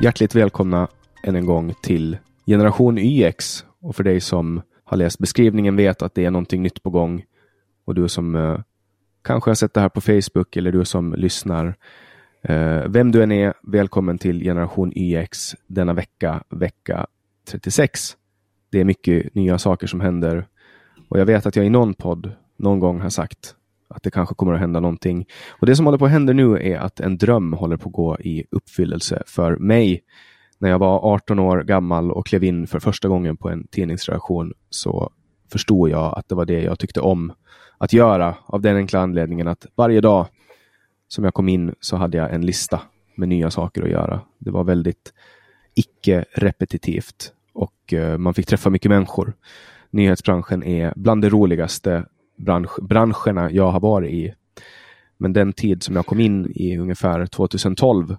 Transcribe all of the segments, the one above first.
Hjärtligt välkomna än en gång till Generation YX. Och för dig som har läst beskrivningen vet att det är någonting nytt på gång. Och du som eh, kanske har sett det här på Facebook eller du som lyssnar. Eh, vem du än är, välkommen till Generation YX denna vecka, vecka 36. Det är mycket nya saker som händer. Och jag vet att jag i någon podd någon gång har sagt att det kanske kommer att hända någonting. Och Det som håller på att hända nu är att en dröm håller på att gå i uppfyllelse för mig. När jag var 18 år gammal och klev in för första gången på en tidningsredaktion så förstod jag att det var det jag tyckte om att göra av den enkla anledningen att varje dag som jag kom in så hade jag en lista med nya saker att göra. Det var väldigt icke-repetitivt och eh, man fick träffa mycket människor. Nyhetsbranschen är bland det roligaste bransch, branscherna jag har varit i. Men den tid som jag kom in i ungefär 2012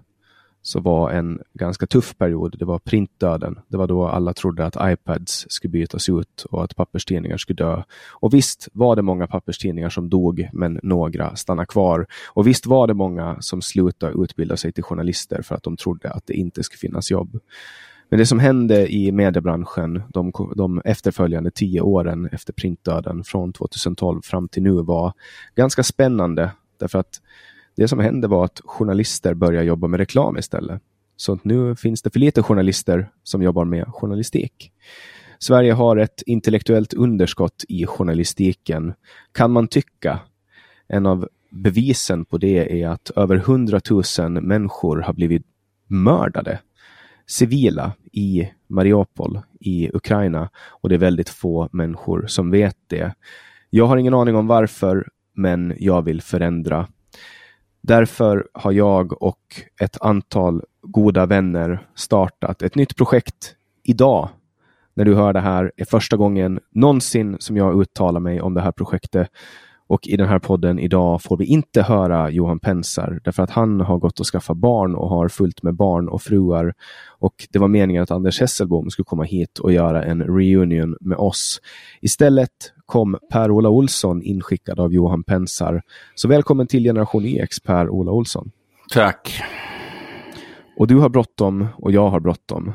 så var en ganska tuff period. Det var printdöden. Det var då alla trodde att iPads skulle bytas ut och att papperstidningar skulle dö. Och visst var det många papperstidningar som dog, men några stannade kvar. Och visst var det många som slutade utbilda sig till journalister för att de trodde att det inte skulle finnas jobb. Men det som hände i mediebranschen de, de efterföljande tio åren efter printdöden från 2012 fram till nu var ganska spännande. Därför att det som hände var att journalister började jobba med reklam istället. Så nu finns det för lite journalister som jobbar med journalistik. Sverige har ett intellektuellt underskott i journalistiken, kan man tycka. En av bevisen på det är att över 100 000 människor har blivit mördade civila i Mariupol i Ukraina och det är väldigt få människor som vet det. Jag har ingen aning om varför, men jag vill förändra. Därför har jag och ett antal goda vänner startat ett nytt projekt idag. När du hör det här är första gången någonsin som jag uttalar mig om det här projektet och i den här podden idag får vi inte höra Johan Pensar därför att han har gått och skaffat barn och har fullt med barn och fruar. Och det var meningen att Anders Hesselbom skulle komma hit och göra en reunion med oss. Istället kom Per-Ola Olsson inskickad av Johan Pensar. Så välkommen till Generation EX Per-Ola Olsson. Tack. Och du har bråttom och jag har bråttom.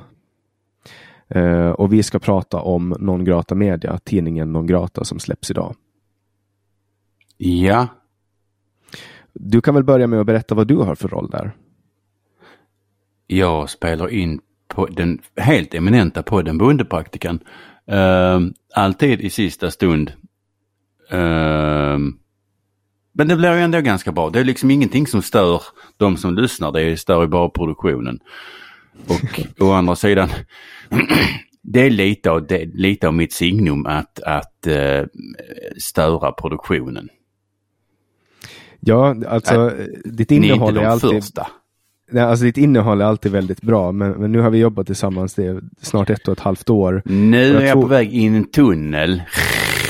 Uh, och vi ska prata om Non Grata Media, tidningen Non Grata som släpps idag. Ja. Du kan väl börja med att berätta vad du har för roll där? Jag spelar in på den helt eminenta podden Bondepraktikan. Uh, alltid i sista stund. Uh, men det blir ju ändå ganska bra. Det är liksom ingenting som stör de som lyssnar. Det stör ju bara produktionen. Och å andra sidan, det är lite av, det, lite av mitt signum att, att uh, störa produktionen. Ja, alltså äh, ditt innehåll är alltid... Första. Nej, alltså ditt innehåll är alltid väldigt bra, men, men nu har vi jobbat tillsammans det snart ett och ett halvt år. Nu jag är jag tror... på väg in i en tunnel.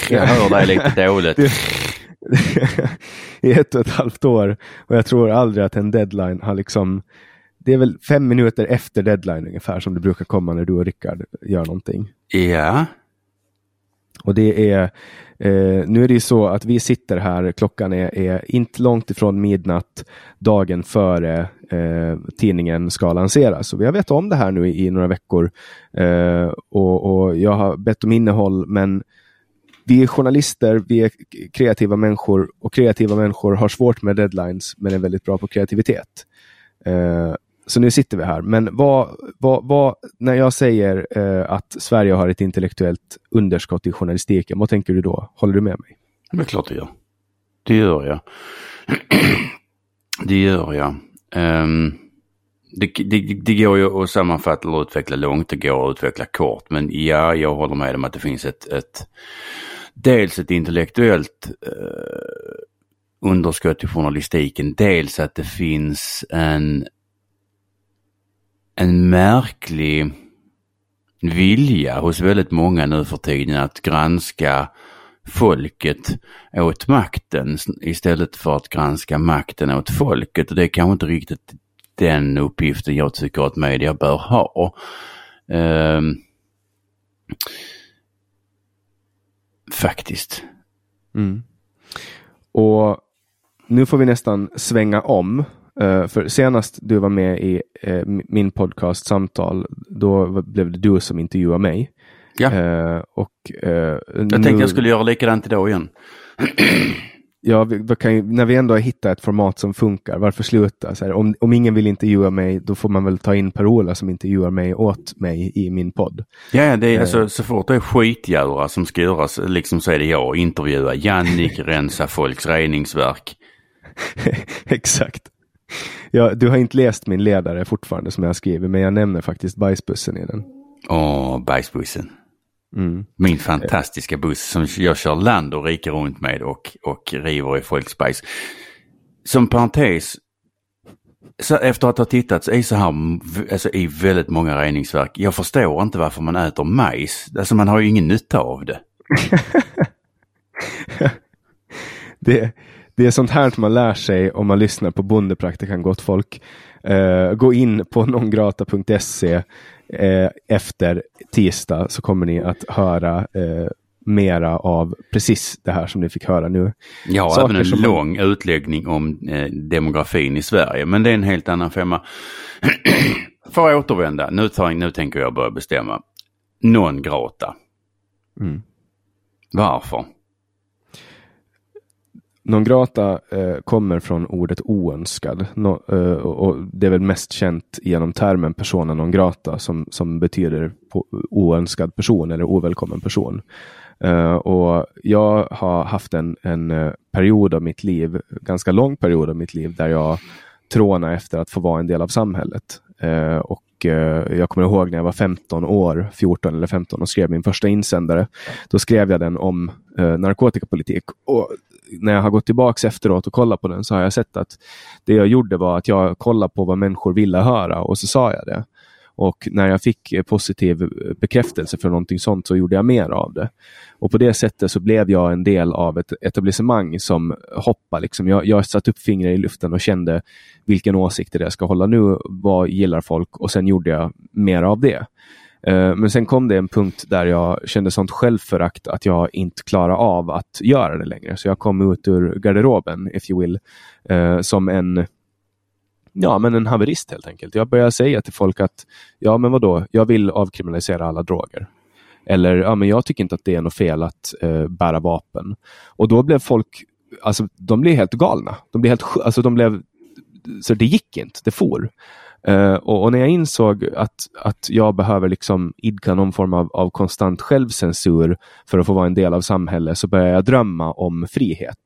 Jag hör dig lite dåligt. I ett och ett halvt år och jag tror aldrig att en deadline har liksom det är väl fem minuter efter deadline ungefär som det brukar komma när du och Rickard gör någonting. Ja. Och det är, eh, nu är det ju så att vi sitter här, klockan är, är inte långt ifrån midnatt dagen före eh, tidningen ska lanseras. Så vi har vetat om det här nu i, i några veckor eh, och, och, jag har bett om innehåll men vi är journalister, vi är kreativa människor och kreativa människor har svårt med deadlines men är väldigt bra på kreativitet. Eh, så nu sitter vi här. Men vad, vad, vad, när jag säger eh, att Sverige har ett intellektuellt underskott i journalistiken, vad tänker du då? Håller du med mig? Det är klart det gör. Det gör jag. det gör jag. Um, det, det, det går ju att sammanfatta och utveckla långt, det går att utveckla kort. Men ja, jag håller med om att det finns ett, ett dels ett intellektuellt uh, underskott i journalistiken, dels att det finns en en märklig vilja hos väldigt många nu för tiden att granska folket åt makten istället för att granska makten åt folket. Och det är kanske inte riktigt den uppgiften jag tycker att media bör ha. Um, faktiskt. Mm. Och nu får vi nästan svänga om Uh, för senast du var med i uh, min podcast Samtal, då blev det du som intervjuade mig. Ja. Uh, och, jag nu... tänkte jag skulle göra likadant idag igen. ja, vi, vi ju, när vi ändå har hittat ett format som funkar, varför sluta? Så här, om, om ingen vill intervjua mig, då får man väl ta in Per-Ola som intervjuar mig åt mig i min podd. Ja, det är, alltså, så fort det är skitgöra som ska göras, liksom så är det jag intervjua Jannik, rensa folks reningsverk. Exakt. Ja, du har inte läst min ledare fortfarande som jag skriver, men jag nämner faktiskt bajsbussen i den. Åh, bajsbussen. Mm. Min fantastiska buss som jag kör land och rike runt med och, och river i folks bajs. Som parentes, så efter att ha tittat i så här, alltså i väldigt många reningsverk, jag förstår inte varför man äter majs. Alltså man har ju ingen nytta av det. det, det är sånt här man lär sig om man lyssnar på Bondepraktikan Gott Folk. Uh, gå in på nongrata.se uh, efter tisdag så kommer ni att höra uh, mera av precis det här som ni fick höra nu. Jag har även en som... lång utläggning om eh, demografin i Sverige, men det är en helt annan femma. För att återvända, nu, tar, nu tänker jag börja bestämma. Non grata. Mm. Varför? Non grata eh, kommer från ordet oönskad no, eh, och det är väl mest känt genom termen persona non grata som, som betyder på, oönskad person eller ovälkommen person. Eh, och jag har haft en, en eh, period av mitt liv, ganska lång period av mitt liv, där jag trånar efter att få vara en del av samhället. Eh, och eh, jag kommer ihåg när jag var 15 år, 14 eller 15 och skrev min första insändare. Då skrev jag den om narkotikapolitik. Och när jag har gått tillbaka efteråt och kollat på den så har jag sett att det jag gjorde var att jag kollade på vad människor ville höra och så sa jag det. Och när jag fick eh, positiv eh, bekräftelse för någonting sånt så gjorde jag mer av det. Och på det sättet så blev jag en del av ett etablissemang som hoppade. Liksom. Jag, jag satte upp fingrar i luften och kände vilken åsikt är det jag ska hålla nu, vad gillar folk och sen gjorde jag mer av det. Eh, men sen kom det en punkt där jag kände sånt självförakt att jag inte klarar av att göra det längre. Så jag kom ut ur garderoben, if you will, eh, som en ja, men en haverist helt enkelt. Jag började säga till folk att ja, men vadå, jag vill avkriminalisera alla droger. Eller ja, men jag tycker inte att det är något fel att eh, bära vapen. Och då blev folk, alltså de blev helt galna. De blev helt, alltså de blev, så det gick inte, det for. Uh, och, och, när jag insåg att, att jag behöver liksom idka någon form av, av konstant självcensur för att få vara en del av samhället så började jag drömma om frihet.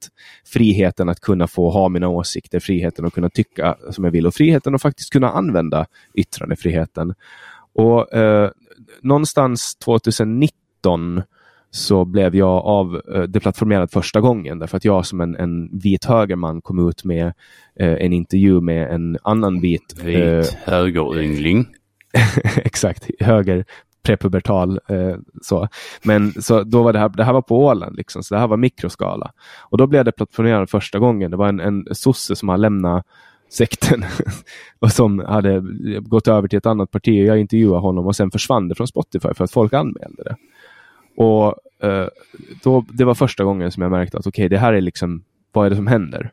Friheten att kunna få ha mina åsikter, friheten att kunna tycka som jag vill och friheten att faktiskt kunna använda yttrandefriheten. Och uh, någonstans 2019 så blev jag av eh, deplattformerad första gången därför att jag som en, en vit högerman kom ut med eh, en intervju med en annan vit... Vit eh, högeryngling. exakt, höger prepubertal. Eh, så. Men så då var det här, det här var på Åland, liksom, så det här var mikroskala. Och då blev det plattformerad första gången. Det var en, en sosse som har lämnat sekten och som hade gått över till ett annat parti. Jag intervjuade honom och sen försvann det från Spotify för att folk anmälde det. Och eh, då, Det var första gången som jag märkte att okej, okay, det här är liksom, vad är det som händer?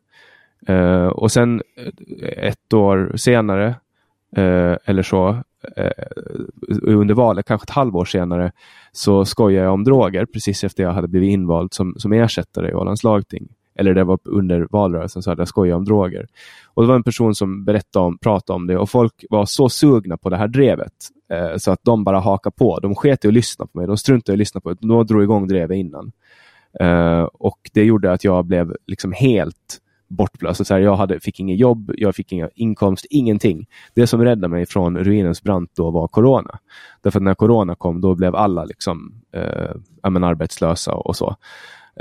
Eh, och sen eh, ett år senare, eh, eller så, eh, under valet, kanske ett halvår senare, så skojade jag om droger precis efter jag hade blivit invald som, som ersättare i Ålands lagting eller det var under valrörelsen så hade jag skojat om droger. Och det var en person som berättade om, pratade om det och folk var så sugna på det här drevet eh, så att de bara hakade på. De sket i att lyssna på mig, de struntade i att lyssna på mig. De drog igång drevet innan. Eh, och det gjorde att jag blev liksom helt bortblåst. Så här, jag hade, fick inget jobb, jag fick ingen inkomst, ingenting. Det som räddade mig från ruinens brant då var corona. Därför att när corona kom då blev alla liksom, eh, arbetslösa och så.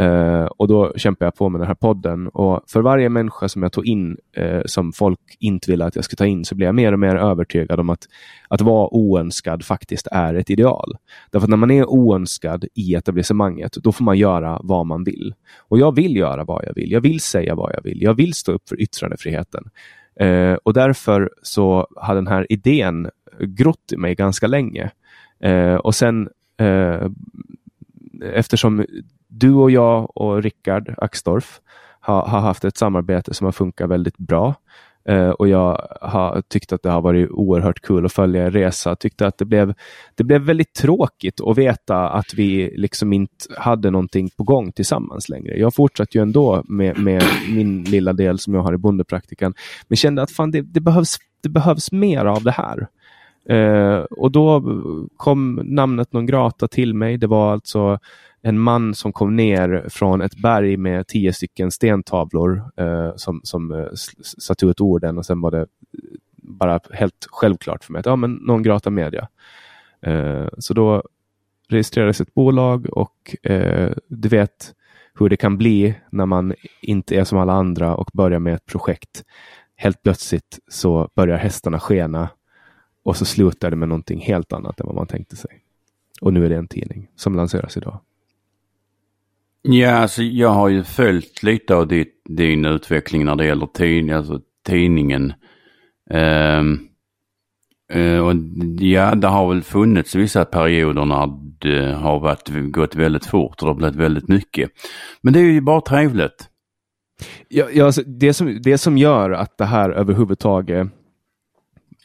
Uh, och då kämpade jag på med den här podden och för varje människa som jag tog in uh, som folk inte ville att jag skulle ta in så blev jag mer och mer övertygad om att, att vara oönskad faktiskt är ett ideal. Därför att när man är oönskad i etablissemanget då får man göra vad man vill. Och jag vill göra vad jag vill. Jag vill säga vad jag vill. Jag vill stå upp för yttrandefriheten. Uh, och därför så har den här idén grott i mig ganska länge. och sen eftersom du och jag och Rickard Axdorff har, har, haft ett samarbete som har funkat väldigt bra. Uh, och jag har tyckt att det har varit oerhört kul att följa er resa. Tyckte att det blev, det blev väldigt tråkigt att veta att vi liksom inte hade någonting på gång tillsammans längre. Jag fortsatte ju ändå med, med min lilla del som jag har i bondepraktikan, men kände att fan, det, det, behövs, det behövs mer av det här. Eh, och då kom namnet Non Grata till mig. Det var alltså en man som kom ner från ett berg med tio stycken stentavlor eh, som, som eh, satte ut orden och sen var det bara helt självklart för mig att ja, men Non Grata Media. Eh, så då registrerades ett bolag och eh, du vet hur det kan bli när man inte är som alla andra och börjar med ett projekt. Helt plötsligt så börjar hästarna skena och så slutar det med någonting helt annat än vad man tänkte sig. Och nu är det en tidning som lanseras idag. Ja, alltså jag har ju följt lite av ditt, din utveckling när det gäller tid, alltså tidningen. Um, uh, och ja, det har väl funnits vissa perioder när det har varit, gått väldigt fort och det har blivit väldigt mycket. Men det är ju bara trevligt. Ja, ja alltså det, som, det som gör att det här överhuvudtaget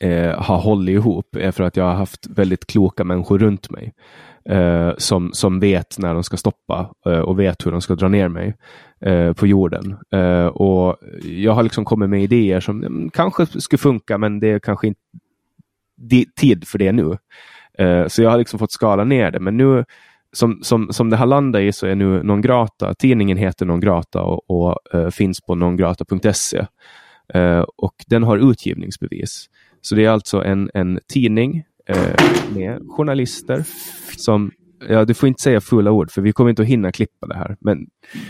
eh, har hållit ihop är för att jag har haft väldigt kloka människor runt mig. Eh, som, som vet när de ska stoppa eh, och vet hur de ska dra ner mig eh, på jorden. Eh, och Jag har liksom kommit med idéer som mm, kanske skulle funka men det är kanske inte tid för det nu. Eh, så jag har liksom fått skala ner det. Men nu som, som, som det har landat i så är nu Non Grata, tidningen heter Non Grata och, och eh, finns på nongrata.se. Eh, och den har utgivningsbevis. Så det är alltså en, en tidning eh, med journalister som Ja, du får inte säga fulla ord för vi kommer inte att hinna klippa det här. Men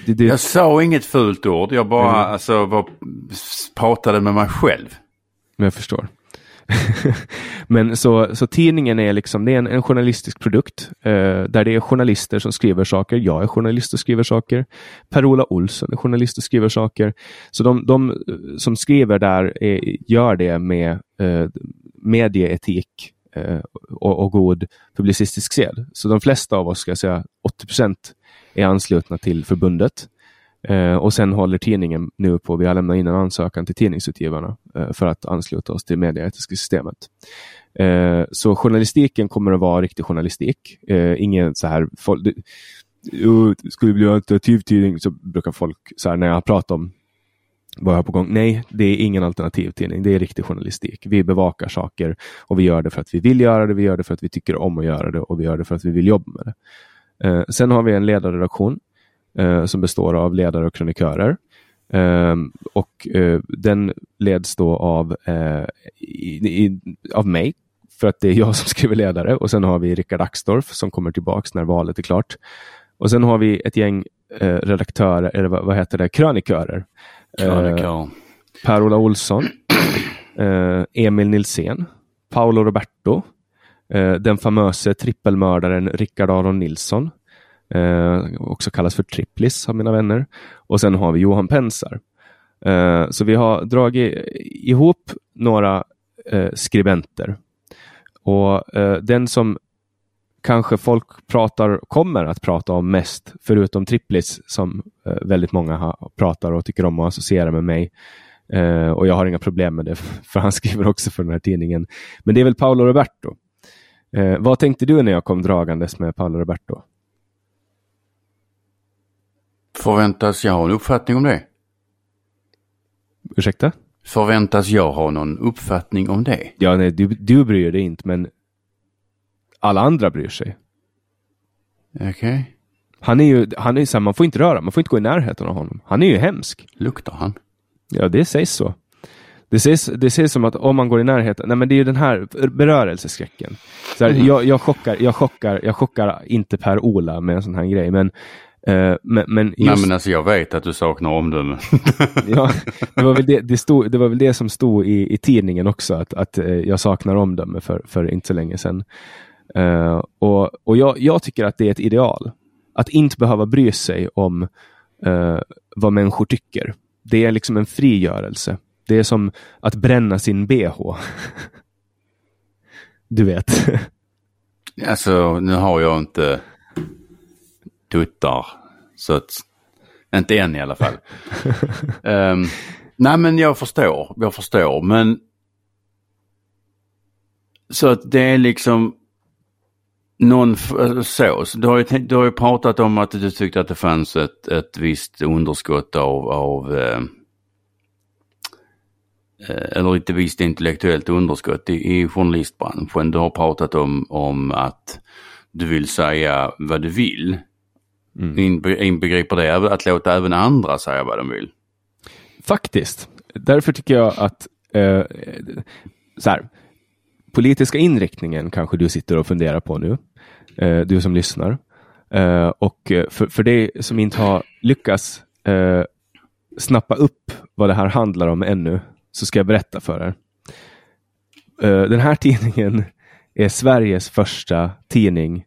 det, det... Jag sa inget fult ord, jag bara mm. alltså, var, pratade med mig själv. Jag förstår. Men så, så tidningen är liksom, det är en, en journalistisk produkt eh, där det är journalister som skriver saker. Jag är journalist och skriver saker. Per-Ola Olsson är journalist och skriver saker. Så de, de eh, som skriver där är, gör det med eh, medieetik eh, och, och, god publicistisk sed. Så de flesta av oss, ska jag säga 80 procent, är anslutna till förbundet. Eh, och sen håller tidningen nu på, vi har lämnat in en ansökan till tidningsutgivarna eh, för att ansluta oss till medieetiska systemet. Eh, så journalistiken kommer att vara riktig journalistik. Eh, ingen så här, folk, det, ska det bli en alternativ tidning så brukar folk, så här, när jag pratar om vad jag har på gång. Nej, det är ingen alternativ tidning. Det är riktig journalistik. Vi bevakar saker och vi gör det för att vi vill göra det. Vi gör det för att vi tycker om att göra det och vi gör det för att vi vill jobba med det. Eh, sen har vi en ledarredaktion eh, som består av ledare och kronikörer. Eh, och eh, den leds då av, eh, i, i, av mig, för att det är jag som skriver ledare. Och sen har vi Rickard Axdorff som kommer tillbaks när valet är klart. Och sen har vi ett gäng eh, redaktörer, eller vad, vad heter det, krönikörer. Krönikör. Per-Ola Olsson, Emil Nilsén, Paolo Roberto, den famöse trippelmördaren Rickard Aron Nilsson, eh, också kallas för Triplis av mina vänner. Och sen har vi Johan Pensar. Eh, så vi har dragit ihop några eh, skribenter. Och eh, den som kanske folk pratar, kommer att prata om mest, förutom Triplis som eh, väldigt många har, pratar och tycker om att associera med mig. Uh, och jag har inga problem med det, för han skriver också för den här tidningen. Men det är väl Paolo Roberto. Uh, vad tänkte du när jag kom dragandes med Paolo Roberto? Förväntas jag ha en uppfattning om det? Ursäkta? Förväntas jag ha någon uppfattning om det? Ja, nej, du, du bryr dig inte, men alla andra bryr sig. Okej. Okay. Han är ju, han är så här, man får inte röra, man får inte gå i närheten av honom. Han är ju hemsk. Luktar han? Ja, det sägs så. Det sägs, det sägs som att om man går i närheten, nej men det är ju den här berörelseskräcken. Så här, mm. jag, jag, chockar, jag, chockar, jag chockar inte Per-Ola med en sån här grej, men Uh, men, men just... Nej men alltså jag vet att du saknar omdöme. ja, det var, väl det, det, stod, det var väl det som stod i, i tidningen också, att, att uh, jag saknar omdöme för, för inte så länge sedan. Uh, och och jag, jag tycker att det är ett ideal. Att inte behöva bry sig om vad människor tycker. Det är liksom en frigörelse. Det är som att bränna sin bh. du vet. alltså nu har jag inte tuttar. Så att, inte än i alla fall. um, Nej men jag förstår, jag förstår men så att det är liksom någon så. så du, har ju, du har ju pratat om att du tyckte att det fanns ett, ett visst underskott av, av ehm, eh, eller ett visst intellektuellt underskott i, i journalistbranschen. Du har pratat om, om att du vill säga vad du vill. Mm. Inbegriper det att låta även andra säga vad de vill? Faktiskt. Därför tycker jag att eh, så här, politiska inriktningen kanske du sitter och funderar på nu, eh, du som lyssnar. Eh, och eh, för, för dig som inte har lyckats eh, snappa upp vad det här handlar om ännu, så ska jag berätta för er. Eh, den här tidningen är Sveriges första tidning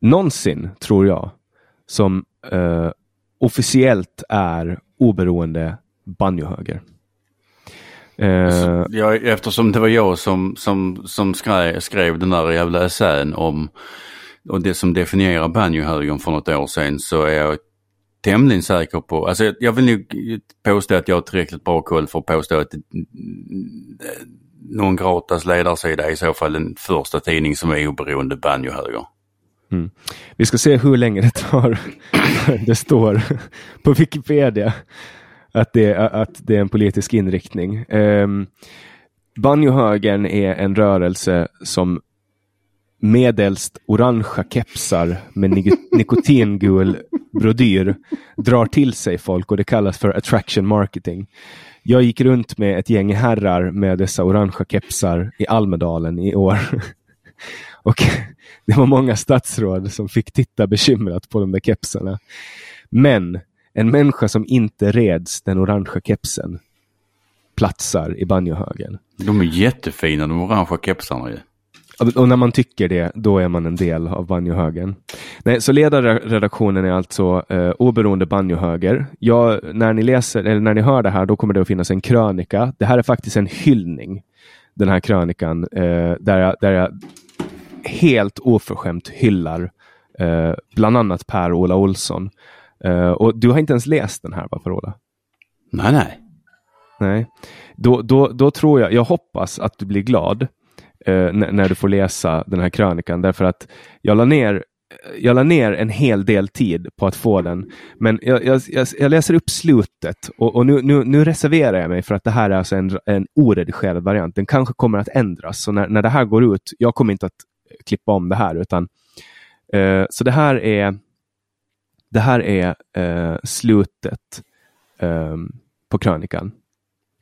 någonsin, tror jag, som eh, officiellt är oberoende banjohöger. Uh, ja, eftersom det var jag som, som, som skrev, skrev den där jävla essän om och det som definierar banjohögern för något år sedan så är jag tämligen säker på, alltså jag vill nog påstå att jag har tillräckligt bra koll för att påstå att någon gratas ledarsida är i så fall den första tidning som är oberoende banjohöger. Mm. Vi ska se hur länge det tar. det står på Wikipedia att det, att det är en politisk inriktning. Um, Banjohögern är en rörelse som medelst orangea kepsar med nikotingul brodyr drar till sig folk och det kallas för attraction marketing. Jag gick runt med ett gäng herrar med dessa orangea kepsar i Almedalen i år. och det var många statsråd som fick titta bekymrat på de där kepsarna. Men en människa som inte reds den orangea kepsen platsar i banjohögen. De är jättefina de orangea kepsarna ju. Och när man tycker det, då är man en del av banjohögen. Nej, så ledarredaktionen är alltså eh, oberoende banjohöger. Ja, när ni läser, eller när ni hör det här, då kommer det att finnas en krönika. Det här är faktiskt en hyllning, den här krönikan, eh, där, jag, där jag helt oförskämt hyllar eh, bland annat Per-Ola Olsson Uh, och du har inte ens läst den här, va, Parola? Nej, nej. Nej. Då, då, då tror jag, jag hoppas att du blir glad uh, när du får läsa den här krönikan, därför att jag la ner jag la ner en hel del tid på att få den, men jag, jag, jag läser upp slutet och, och nu, nu, nu, reserverar jag mig för att det här är alltså en, en oredigerad variant. Den kanske kommer att ändras, så när, när det här går ut, jag kommer inte att klippa om det här, utan eh, så det här är det här är eh, slutet eh, på krönikan.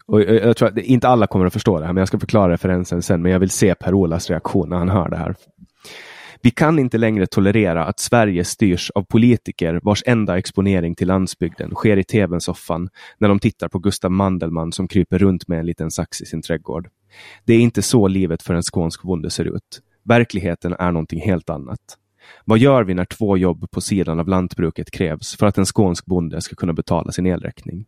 Och jag, jag tror att inte alla kommer att förstå det här, men jag ska förklara referensen sen. Men jag vill se Per-Olas reaktion när han hör det här. Vi kan inte längre tolerera att Sverige styrs av politiker vars enda exponering till landsbygden sker i tv-soffan när de tittar på Gustav Mandelmann som kryper runt med en liten sax i sin trädgård. Det är inte så livet för en skånsk bonde ser ut. Verkligheten är någonting helt annat. Vad gör vi när två jobb på sidan av lantbruket krävs för att en skånsk bonde ska kunna betala sin elräkning?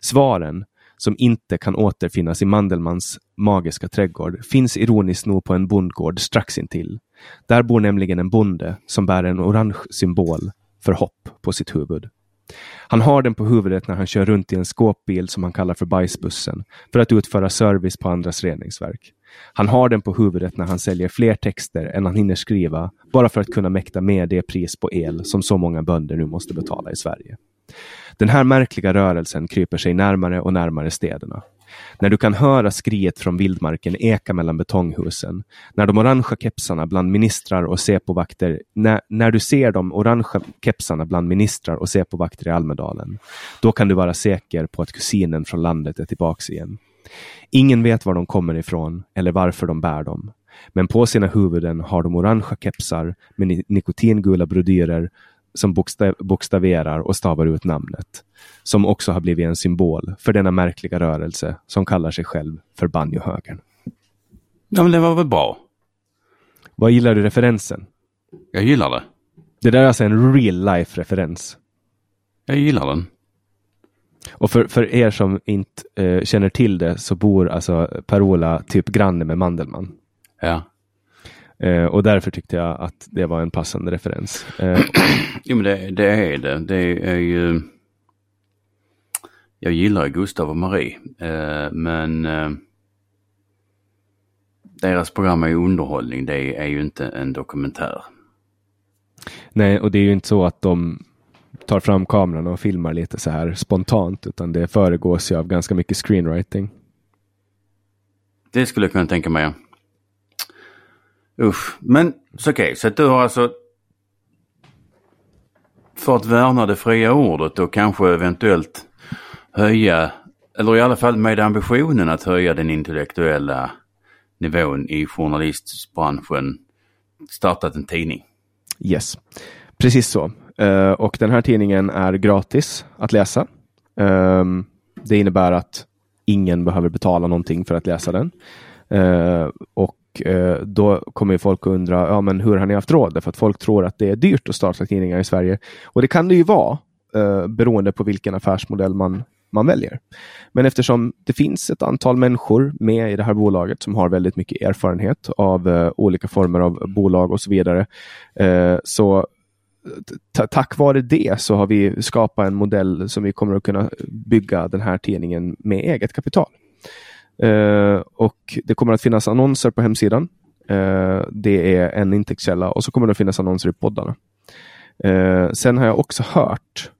Svaren, som inte kan återfinnas i Mandelmans magiska trädgård, finns ironiskt nog på en bondgård strax intill. Där bor nämligen en bonde som bär en orange symbol för hopp på sitt huvud. Han har den på huvudet när han kör runt i en skåpbil som han kallar för bajsbussen för att utföra service på andras reningsverk. Han har den på huvudet när han säljer fler texter än han hinner skriva, bara för att kunna mäkta med det pris på el som så många bönder nu måste betala i Sverige. Den här märkliga rörelsen kryper sig närmare och närmare städerna. När du kan höra skriet från vildmarken eka mellan betonghusen, när de orangea kepsarna bland ministrar och sepovakter, när, när du ser de orangea kepsarna bland ministrar och sepovakter i Almedalen, då kan du vara säker på att kusinen från landet är tillbaks igen. Ingen vet var de kommer ifrån eller varför de bär dem. Men på sina huvuden har de orangea kepsar med nikotingula brodyrer som bokstav bokstaverar och stavar ut namnet. Som också har blivit en symbol för denna märkliga rörelse som kallar sig själv för banjohögern. Ja, men det var väl bra. Vad gillar du referensen? Jag gillar det. Det där är alltså en real life referens. Jag gillar den. Och för, för er som inte eh, känner till det så bor alltså Per-Ola typ granne med Mandelmann. Ja. Eh, och därför tyckte jag att det var en passande referens. Eh, jo men det, det, är det. Det är ju... jag gillar Gustav och Marie, eh, men eh, deras program är ju underhållning, det är ju inte en dokumentär. Nej, och det är ju inte så att de tar fram kameran och filmar lite så här spontant, utan det föregås ju av ganska mycket screenwriting. Det skulle jag kunna tänka mig. Usch, men okej, okay, så att du har alltså för att värna det fria ordet och kanske eventuellt höja, eller i alla fall med ambitionen att höja den intellektuella nivån i journalistbranschen, startat en tidning. Yes, precis så. Uh, och den här tidningen är gratis att läsa. Um, det innebär att ingen behöver betala någonting för att läsa den. Uh, och uh, då kommer folk att undra, ja men hur har ni haft råd? För att folk tror att det är dyrt att starta tidningar i Sverige. Och det kan det ju vara, beroende på vilken affärsmodell man man väljer. Men eftersom det finns ett antal människor med i det här bolaget som har väldigt mycket erfarenhet av uh, olika former av bolag och så vidare. Uh, så tack vare det så har vi skapat en modell som vi kommer att kunna bygga den här tidningen med eget kapital. Uh, och Det kommer att finnas annonser på hemsidan. Eh, det är en intäktskälla och så kommer det att finnas annonser i poddarna. Eh, sen har jag också hört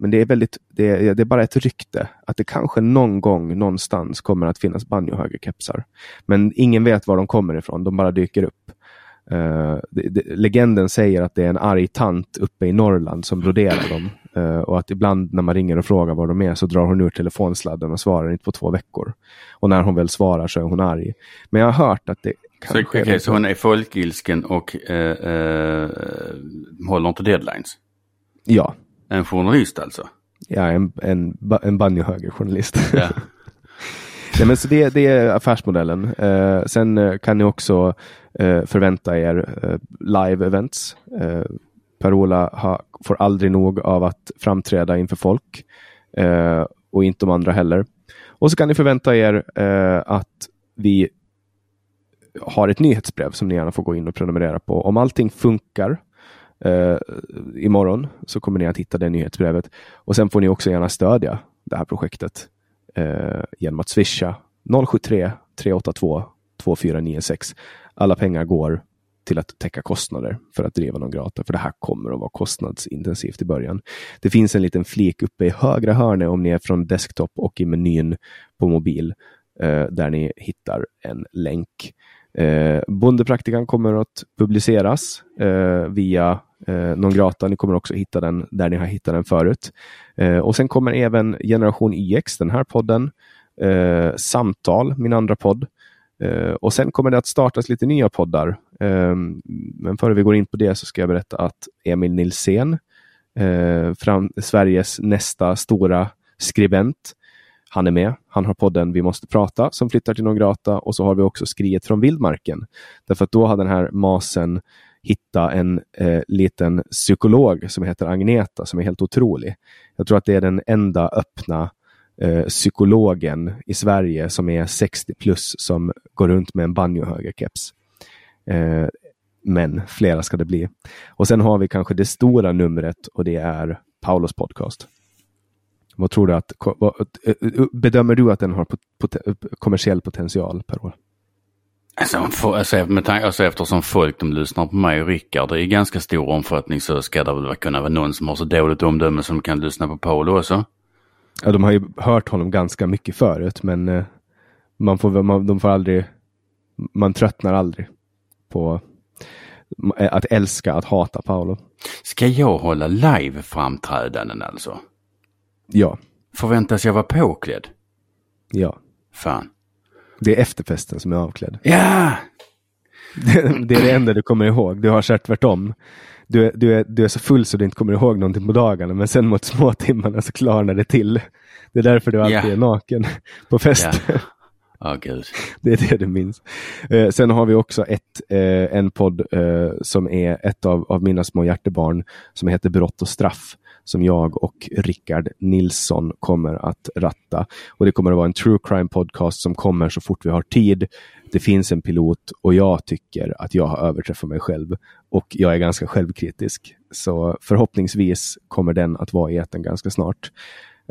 men det är, väldigt, det är, det är bara ett rykte att det kanske någon gång någonstans kommer att finnas banjohögerkepsar. Men ingen vet var de kommer ifrån, de bara dyker upp. Uh, det, det, legenden säger att det är en arg tant uppe i Norrland som broderar dem. Uh, och att ibland när man ringer och frågar var de är så drar hon ur telefonsladden och svarar inte på två veckor. Och när hon väl svarar så är hon arg. Men jag har hört att det kanske... Så, okay, så hon är folkilsken och uh, håller inte deadlines? Ja, en journalist alltså? Ja, en, en, en banjohögerjournalist. Ja. Nej, men så det, det är affärsmodellen. Eh, sen eh, kan ni också eh, förvänta er eh, live-events. Eh, Per-Ola får aldrig nog av att framträda inför folk eh, och inte de andra heller. Och så kan ni förvänta er eh, att vi har ett nyhetsbrev som ni gärna får gå in och prenumerera på. Om allting funkar eh, imorgon så kommer ni att hitta det nyhetsbrevet. Och sen får ni också gärna stödja det här projektet eh, genom att swisha 073 382 2496. Alla pengar går till att täcka kostnader för att driva någon grata, för det här kommer att vara kostnadsintensivt i början. Det finns en liten flik uppe i högra hörnet om ni är från desktop och i menyn på mobil eh, där ni hittar en länk. Eh, Bondepraktikan kommer att publiceras eh, via eh, non grata. Ni kommer också hitta den där ni har hittat den förut. Eh, och sen kommer även Generation IX, den här podden, eh, Samtal, min andra podd. Eh, och sen kommer det att startas lite nya poddar. Eh, men före vi går in på det så ska jag berätta att Emil Nilsén, eh, fram, Sveriges nästa stora skribent, han är med. Han har podden Vi måste prata som flyttar till Nongrata och så har vi också Skriet från vildmarken. Därför att då har den här masen hitta en eh, liten psykolog som heter Agneta som är helt otrolig. Jag tror att det är den enda öppna eh, psykologen i Sverige som är 60 plus som går runt med en banjohögerkeps. Eh, men flera ska det bli. Och sen har vi kanske det stora numret och det är Paulos podcast. Vad tror du att, vad, eh, eh, bedömer du att den har pot, pot, eh, kommersiell potential per år? Alltså, alltså, med alltså eftersom folk de lyssnar på mig och Rickard i ganska stor omfattning så ska det väl kunna vara någon som har så dåligt omdöme som kan lyssna på Paolo också. Ja, de har ju hört honom ganska mycket förut men eh, man får, man, de får aldrig, man tröttnar aldrig på eh, att älska att hata Paolo. Ska jag hålla live-framträdanden alltså? Ja. Förväntas jag vara påklädd? Ja. Fan. Det är efterfesten som är avklädd. Ja! Det, det är det enda du kommer ihåg. Du har kört tvärtom. Du du, är, du är så full så du inte kommer ihåg någonting på dagarna, men sen mot småtimmarna så klarnar det till. Det är därför du alltid ja. är naken på fest. Ja. Oh, Det är det du minns. Eh, sen har vi också ett, eh, en podd eh, som är ett av, av mina små hjärtebarn som heter Brott och straff som jag och Rickard Nilsson kommer att ratta. Och Det kommer att vara en true crime podcast som kommer så fort vi har tid. Det finns en pilot och jag tycker att jag har överträffat mig själv och jag är ganska självkritisk. Så förhoppningsvis kommer den att vara i etern ganska snart.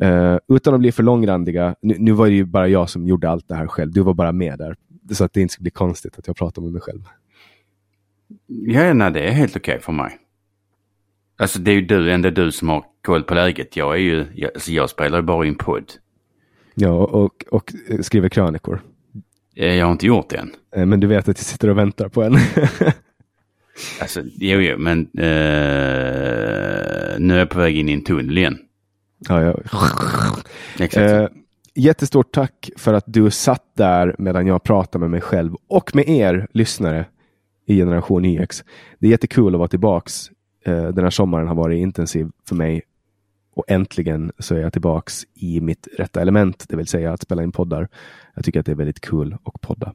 Uh, utan att bli för långrandiga, nu, nu, var det ju bara jag som gjorde allt det här själv. Du var bara med där. Så att det inte ska bli konstigt att jag pratar med mig själv. Ja, nej, det är helt okej okay för mig. Alltså det är ju du, ändå du som har koll på läget. Jag är ju, jag, alltså, jag spelar ju bara i en podd. Ja, och, och skriver krönikor. Eh, jag har inte gjort det än. Eh, men du vet att jag sitter och väntar på en. alltså, jo, jo, men uh, nu är jag på väg in i en tunnel igen. Ja, ja. Exakt. Uh, jättestort tack för att du satt där medan jag pratade med mig själv och med er lyssnare i Generation YX. Det är jättekul att vara tillbaks. Uh, den här sommaren har varit intensiv för mig och äntligen så är jag tillbaks i mitt rätta element, det vill säga att spela in poddar. Jag tycker att det är väldigt kul att podda.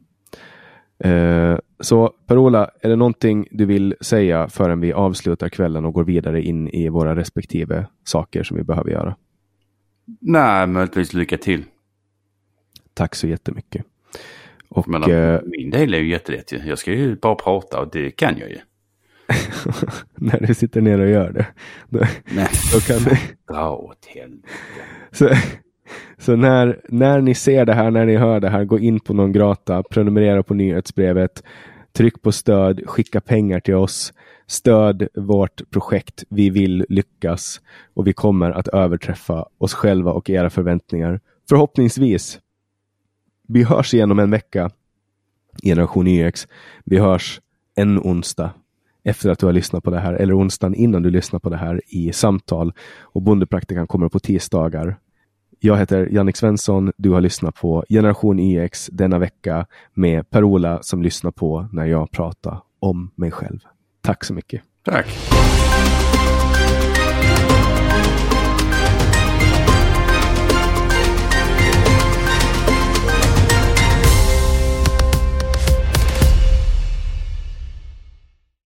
Uh, så Per-Ola, är det någonting du vill säga förrän vi avslutar kvällen och går vidare in i våra respektive saker som vi behöver göra? Nej, möjligtvis lycka till. Tack så jättemycket. Och, Men, uh, min del är ju jättelätt. Jag ska ju bara prata och det kan jag ju. när du sitter ner och gör det. Då, Nej, då kan du... dra åt helvete. Så, så när, när ni ser det här, när ni hör det här, gå in på någon grata, prenumerera på nyhetsbrevet, tryck på stöd, skicka pengar till oss, stöd vårt projekt. Vi vill lyckas och vi kommer att överträffa oss själva och era förväntningar. Förhoppningsvis. Vi hörs igen om en vecka. Generation YX. Vi hörs en onsdag efter att du har lyssnat på det här, eller onsdagen innan du lyssnar på det här i samtal. Och Bondepraktikan kommer på tisdagar. Jag heter Jannik Svensson. Du har lyssnat på Generation YX denna vecka med Per-Ola som lyssnar på när jag pratar om mig själv. Tack så mycket. Tack.